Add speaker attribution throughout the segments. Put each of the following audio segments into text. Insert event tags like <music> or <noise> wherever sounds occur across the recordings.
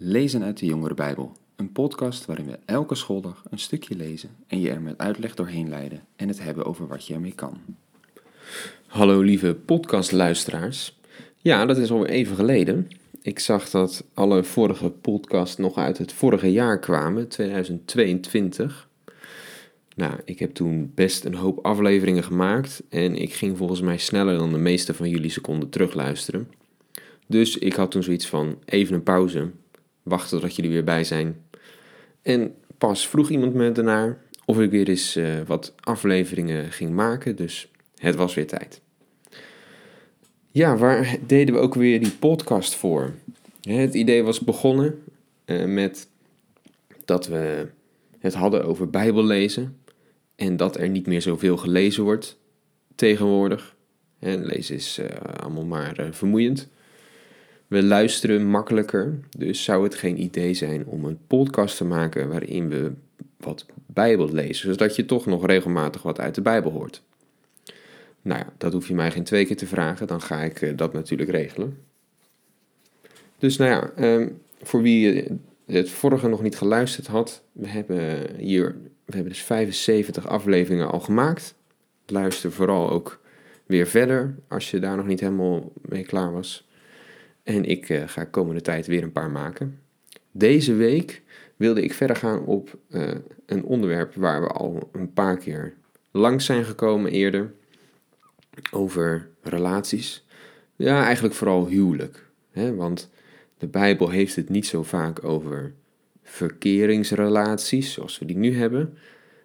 Speaker 1: Lezen uit de Jongere Bijbel, een podcast waarin we elke schooldag een stukje lezen en je er met uitleg doorheen leiden en het hebben over wat je ermee kan.
Speaker 2: Hallo lieve podcastluisteraars. Ja, dat is alweer even geleden. Ik zag dat alle vorige podcasts nog uit het vorige jaar kwamen, 2022. Nou, ik heb toen best een hoop afleveringen gemaakt en ik ging volgens mij sneller dan de meeste van jullie ze konden terugluisteren. Dus ik had toen zoiets van even een pauze, wachten tot jullie weer bij zijn. En pas vroeg iemand me ernaar of ik weer eens uh, wat afleveringen ging maken, dus het was weer tijd. Ja, waar deden we ook weer die podcast voor? Het idee was begonnen uh, met dat we het hadden over Bijbellezen en dat er niet meer zoveel gelezen wordt tegenwoordig. En lezen is uh, allemaal maar vermoeiend. We luisteren makkelijker, dus zou het geen idee zijn om een podcast te maken waarin we wat Bijbel lezen, zodat je toch nog regelmatig wat uit de Bijbel hoort. Nou ja, dat hoef je mij geen twee keer te vragen, dan ga ik uh, dat natuurlijk regelen. Dus nou ja, um, voor wie het vorige nog niet geluisterd had, we hebben hier, we hebben dus 75 afleveringen al gemaakt. Luister vooral ook weer verder als je daar nog niet helemaal mee klaar was. En ik uh, ga komende tijd weer een paar maken. Deze week wilde ik verder gaan op uh, een onderwerp waar we al een paar keer langs zijn gekomen eerder. Over relaties. Ja, eigenlijk vooral huwelijk. Hè? Want de Bijbel heeft het niet zo vaak over verkeringsrelaties zoals we die nu hebben.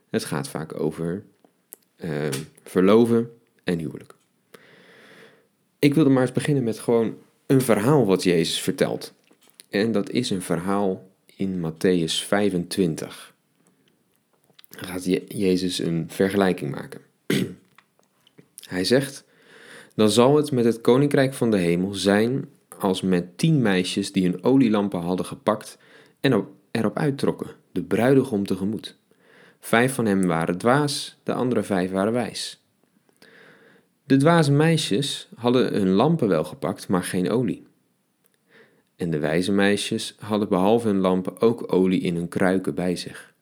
Speaker 2: Het gaat vaak over uh, verloven en huwelijk. Ik wilde maar eens beginnen met gewoon een verhaal wat Jezus vertelt. En dat is een verhaal in Matthäus 25. Dan gaat Jezus een vergelijking maken. <clears throat> Hij zegt: Dan zal het met het koninkrijk van de hemel zijn als met tien meisjes die hun olielampen hadden gepakt en erop uittrokken, de bruidegom tegemoet. Vijf van hem waren dwaas, de andere vijf waren wijs. De dwaze meisjes hadden hun lampen wel gepakt, maar geen olie. En de wijze meisjes hadden behalve hun lampen ook olie in hun kruiken bij zich.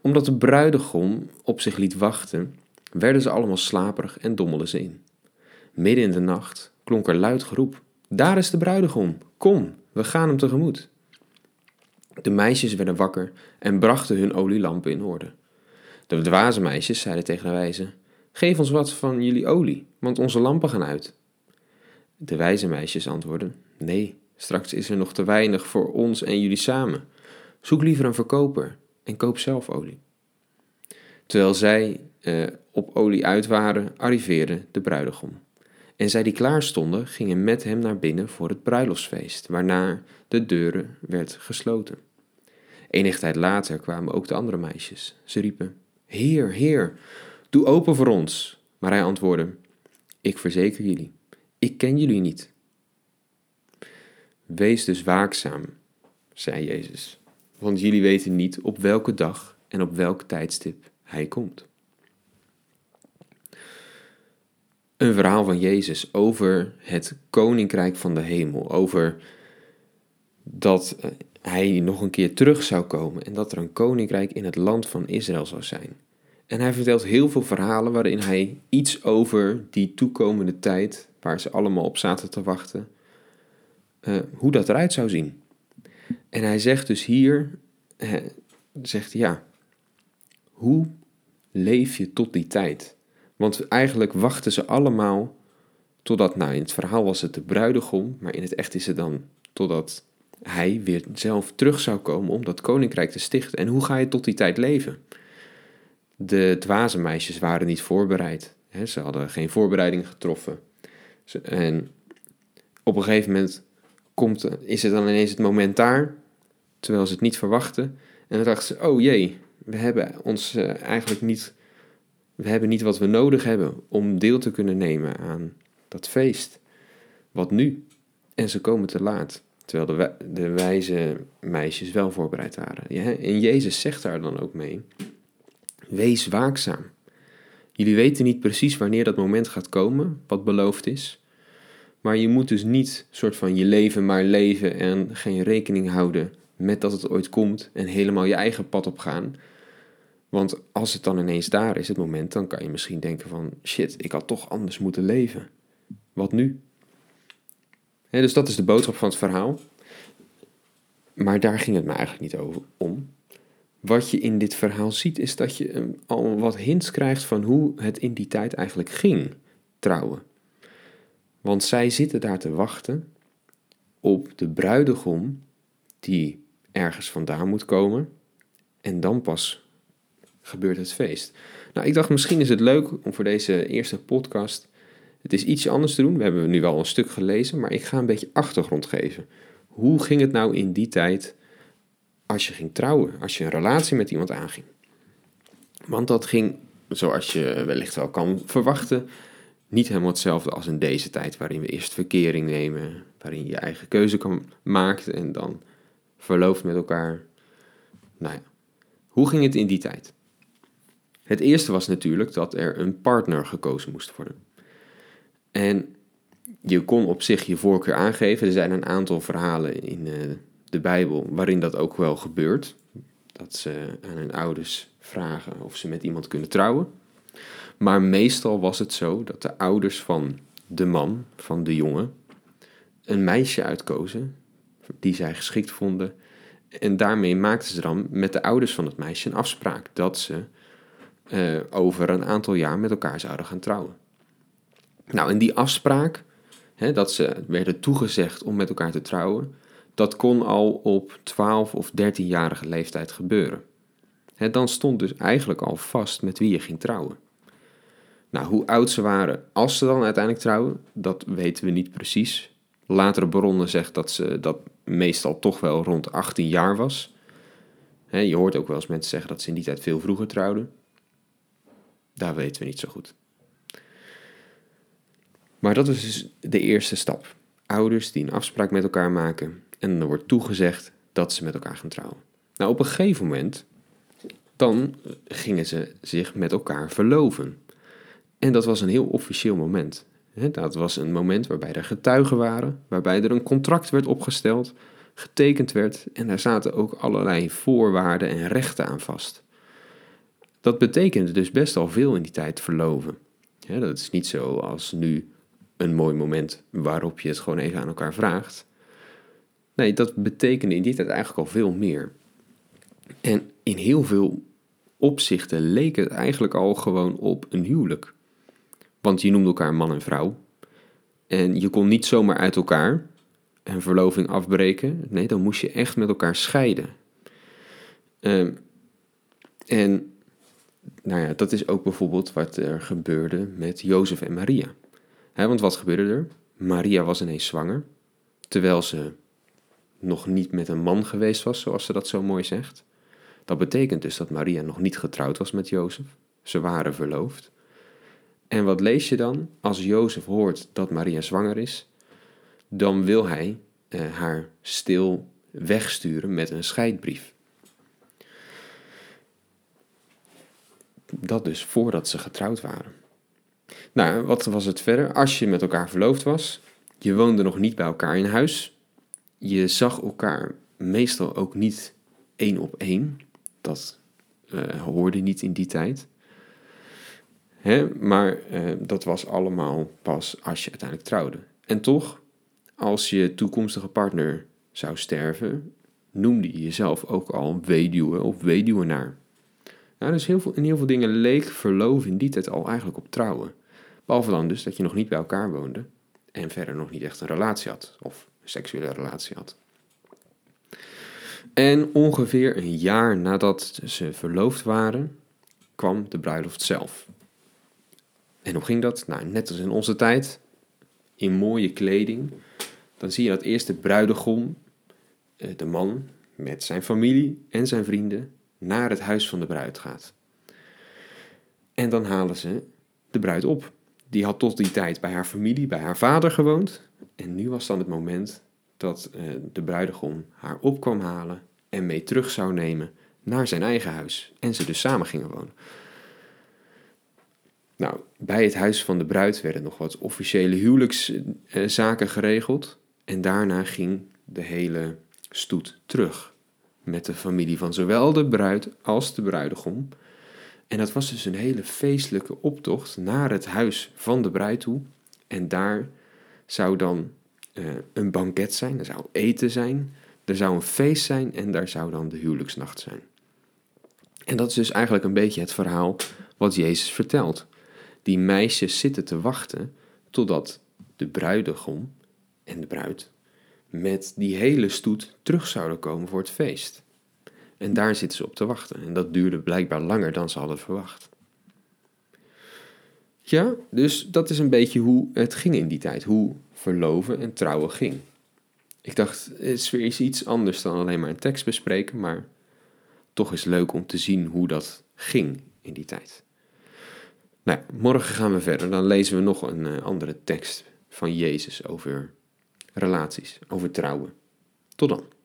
Speaker 2: Omdat de bruidegom op zich liet wachten, werden ze allemaal slaperig en dommelden ze in. Midden in de nacht klonk er luid geroep: Daar is de bruidegom, kom, we gaan hem tegemoet. De meisjes werden wakker en brachten hun olielampen in orde. De dwaze meisjes zeiden tegen de wijze: Geef ons wat van jullie olie, want onze lampen gaan uit. De wijze meisjes antwoordden: Nee, straks is er nog te weinig voor ons en jullie samen. Zoek liever een verkoper en koop zelf olie. Terwijl zij eh, op olie uit waren, arriveerde de bruidegom. En zij die klaar stonden, gingen met hem naar binnen voor het bruiloftsfeest, waarna de deuren werd gesloten. Enige tijd later kwamen ook de andere meisjes. Ze riepen: Heer, Heer, Doe open voor ons. Maar hij antwoordde: Ik verzeker jullie, ik ken jullie niet. Wees dus waakzaam, zei Jezus, want jullie weten niet op welke dag en op welk tijdstip hij komt. Een verhaal van Jezus over het koninkrijk van de hemel, over dat eh, hij nog een keer terug zou komen en dat er een koninkrijk in het land van Israël zou zijn. En hij vertelt heel veel verhalen waarin hij iets over die toekomende tijd, waar ze allemaal op zaten te wachten, uh, hoe dat eruit zou zien. En hij zegt dus hier, uh, zegt ja, hoe leef je tot die tijd? Want eigenlijk wachten ze allemaal totdat, nou in het verhaal was het de bruidegom, maar in het echt is het dan totdat hij weer zelf terug zou komen om dat koninkrijk te stichten. En hoe ga je tot die tijd leven? De dwaze meisjes waren niet voorbereid. Ze hadden geen voorbereiding getroffen. En op een gegeven moment komt, is het dan ineens het moment daar, terwijl ze het niet verwachten. En dan dachten ze, oh jee, we hebben ons eh, eigenlijk niet, we hebben niet wat we nodig hebben om deel te kunnen nemen aan dat feest. Wat nu? En ze komen te laat, terwijl de, wijze meisjes wel voorbereid waren. En Jezus zegt daar dan ook mee, Wees waakzaam. Jullie weten niet precies wanneer dat moment gaat komen, wat beloofd is. Maar je moet dus niet soort van je leven maar leven en geen rekening houden met dat het ooit komt en helemaal je eigen pad op gaan. Want als het dan ineens daar is, het moment, dan kan je misschien denken van shit, ik had toch anders moeten leven. Wat nu? Dus dat is de boodschap van het verhaal. Maar daar ging het me eigenlijk niet over om. Wat je in dit verhaal ziet, is dat je al wat hints krijgt van hoe het in die tijd eigenlijk ging trouwen. Want zij zitten daar te wachten op de bruidegom die ergens vandaan moet komen. En dan pas gebeurt het feest. Nou, ik dacht misschien is het leuk om voor deze eerste podcast het is iets anders te doen. We hebben nu wel een stuk gelezen, maar ik ga een beetje achtergrond geven. Hoe ging het nou in die tijd als je ging trouwen, als je een relatie met iemand aanging? Want dat ging, zoals je wellicht wel kan verwachten, niet helemaal hetzelfde als in deze tijd, waarin we eerst verkering nemen, waarin je eigen keuze kan maken en dan verlooft met elkaar. Nou ja, hoe ging het in die tijd? Het eerste was natuurlijk dat er een partner gekozen moest worden. En je kon op zich je voorkeur aangeven. Er zijn een aantal verhalen in uh, de Bijbel waarin dat ook wel gebeurt. Dat ze aan hun ouders vragen of ze met iemand kunnen trouwen. Maar meestal was het zo dat de ouders van de man, van de jongen, een meisje uitkozen die zij geschikt vonden. En daarmee maakten ze dan met de ouders van het meisje een afspraak dat ze uh, over een aantal jaar met elkaar zouden gaan trouwen. Nou, en die afspraak, hè, dat ze werden toegezegd om met elkaar te trouwen, dat kon al op 12 of 13-jarige leeftijd gebeuren. Hè, dan stond dus eigenlijk al vast met wie je ging trouwen. Nou, hoe oud ze waren als ze dan uiteindelijk trouwen, dat weten we niet precies. Latere bronnen zegt dat ze dat meestal toch wel rond 18 jaar was. je hoort ook wel eens mensen zeggen dat ze in die tijd veel vroeger trouwden. Daar weten we niet zo goed. Maar dat is dus de eerste stap. Ouders die een afspraak met elkaar maken en er wordt toegezegd dat ze met elkaar gaan trouwen. Nou, op een gegeven moment, dan gingen ze zich met elkaar verloven. En dat was een heel officieel moment. Dat was een moment waarbij er getuigen waren, waarbij er een contract werd opgesteld, getekend werd en daar zaten ook allerlei voorwaarden en rechten aan vast. Dat betekende dus best al veel in die tijd verloven. dat is niet zo als nu een mooi moment waarop je het gewoon even aan elkaar vraagt. Nee, dat betekende in die tijd eigenlijk al veel meer. En in heel veel opzichten leek het eigenlijk al gewoon op een huwelijk. Want je noemde elkaar man en vrouw. En je kon niet zomaar uit elkaar een verloving afbreken. Nee, dan moest je echt met elkaar scheiden. Ehm, en nou ja, dat is ook bijvoorbeeld wat er gebeurde met Jozef en Maria want wat gebeurde er? Maria was ineens zwanger, terwijl ze nog niet met een man geweest was, zoals ze dat zo mooi zegt. Dat betekent dus dat Maria nog niet getrouwd was met Jozef. Ze waren verloofd. En wat lees je dan? Als Jozef hoort dat Maria zwanger is, dan wil hij eh, haar stil wegsturen met een scheidbrief. Dat dus voordat ze getrouwd waren. Nou, wat was het verder? Als je met elkaar verloofd was, je woonde nog niet bij elkaar in huis, je zag elkaar meestal ook niet één op één. Dat uh, hoorde niet in die tijd. Hè? Maar uh, dat was allemaal pas als je uiteindelijk trouwde. En toch, als je toekomstige partner zou sterven, noemde je jezelf ook al weduwe of weduwenaar. Nou, dus heel veel, in heel veel dingen leek verloven in die tijd al eigenlijk op trouwen. Behalve dan dus dat je nog niet bij elkaar woonde en verder nog niet echt een relatie had of seksuele relatie had. En ongeveer een jaar nadat ze verloofd waren, kwam de bruiloft zelf. En hoe ging dat? Nou, net als in onze tijd, in mooie kleding. Dan zie je dat eerst de bruidegom, eh, de man, met zijn familie en zijn vrienden naar het huis van de bruid gaat. En dan halen ze de bruid op die had tot die tijd bij haar familie, bij haar vader gewoond. En nu was dan het moment dat uh, de bruidegom haar op kwam halen en mee terug zou nemen naar zijn eigen huis. En ze dus samen gingen wonen. Nou, bij het huis van de bruid werden nog wat officiële huwelijkszaken geregeld. En daarna ging de hele stoet terug met de familie van zowel de bruid als de bruidegom. En dat was dus een hele feestelijke optocht naar het huis van de bruid toe. En daar zou dan uh, een banket zijn, er zou eten zijn, er zou een feest zijn en daar zou dan de huwelijksnacht zijn. En dat is dus eigenlijk een beetje het verhaal wat Jezus vertelt. Die meisjes zitten te wachten totdat de bruidegom en de bruid met die hele stoet terug zouden komen voor het feest. En daar zitten ze op te wachten. En dat duurde blijkbaar langer dan ze hadden verwacht. Ja, dus dat is een beetje hoe het ging in die tijd. Hoe verloven en trouwen ging. Ik dacht, het is weer iets anders dan alleen maar een tekst bespreken, maar toch is leuk om te zien hoe dat ging in die tijd. Nou, morgen gaan we verder. Dan lezen we nog een uh, andere tekst van Jezus over relaties, over trouwen. Tot dan.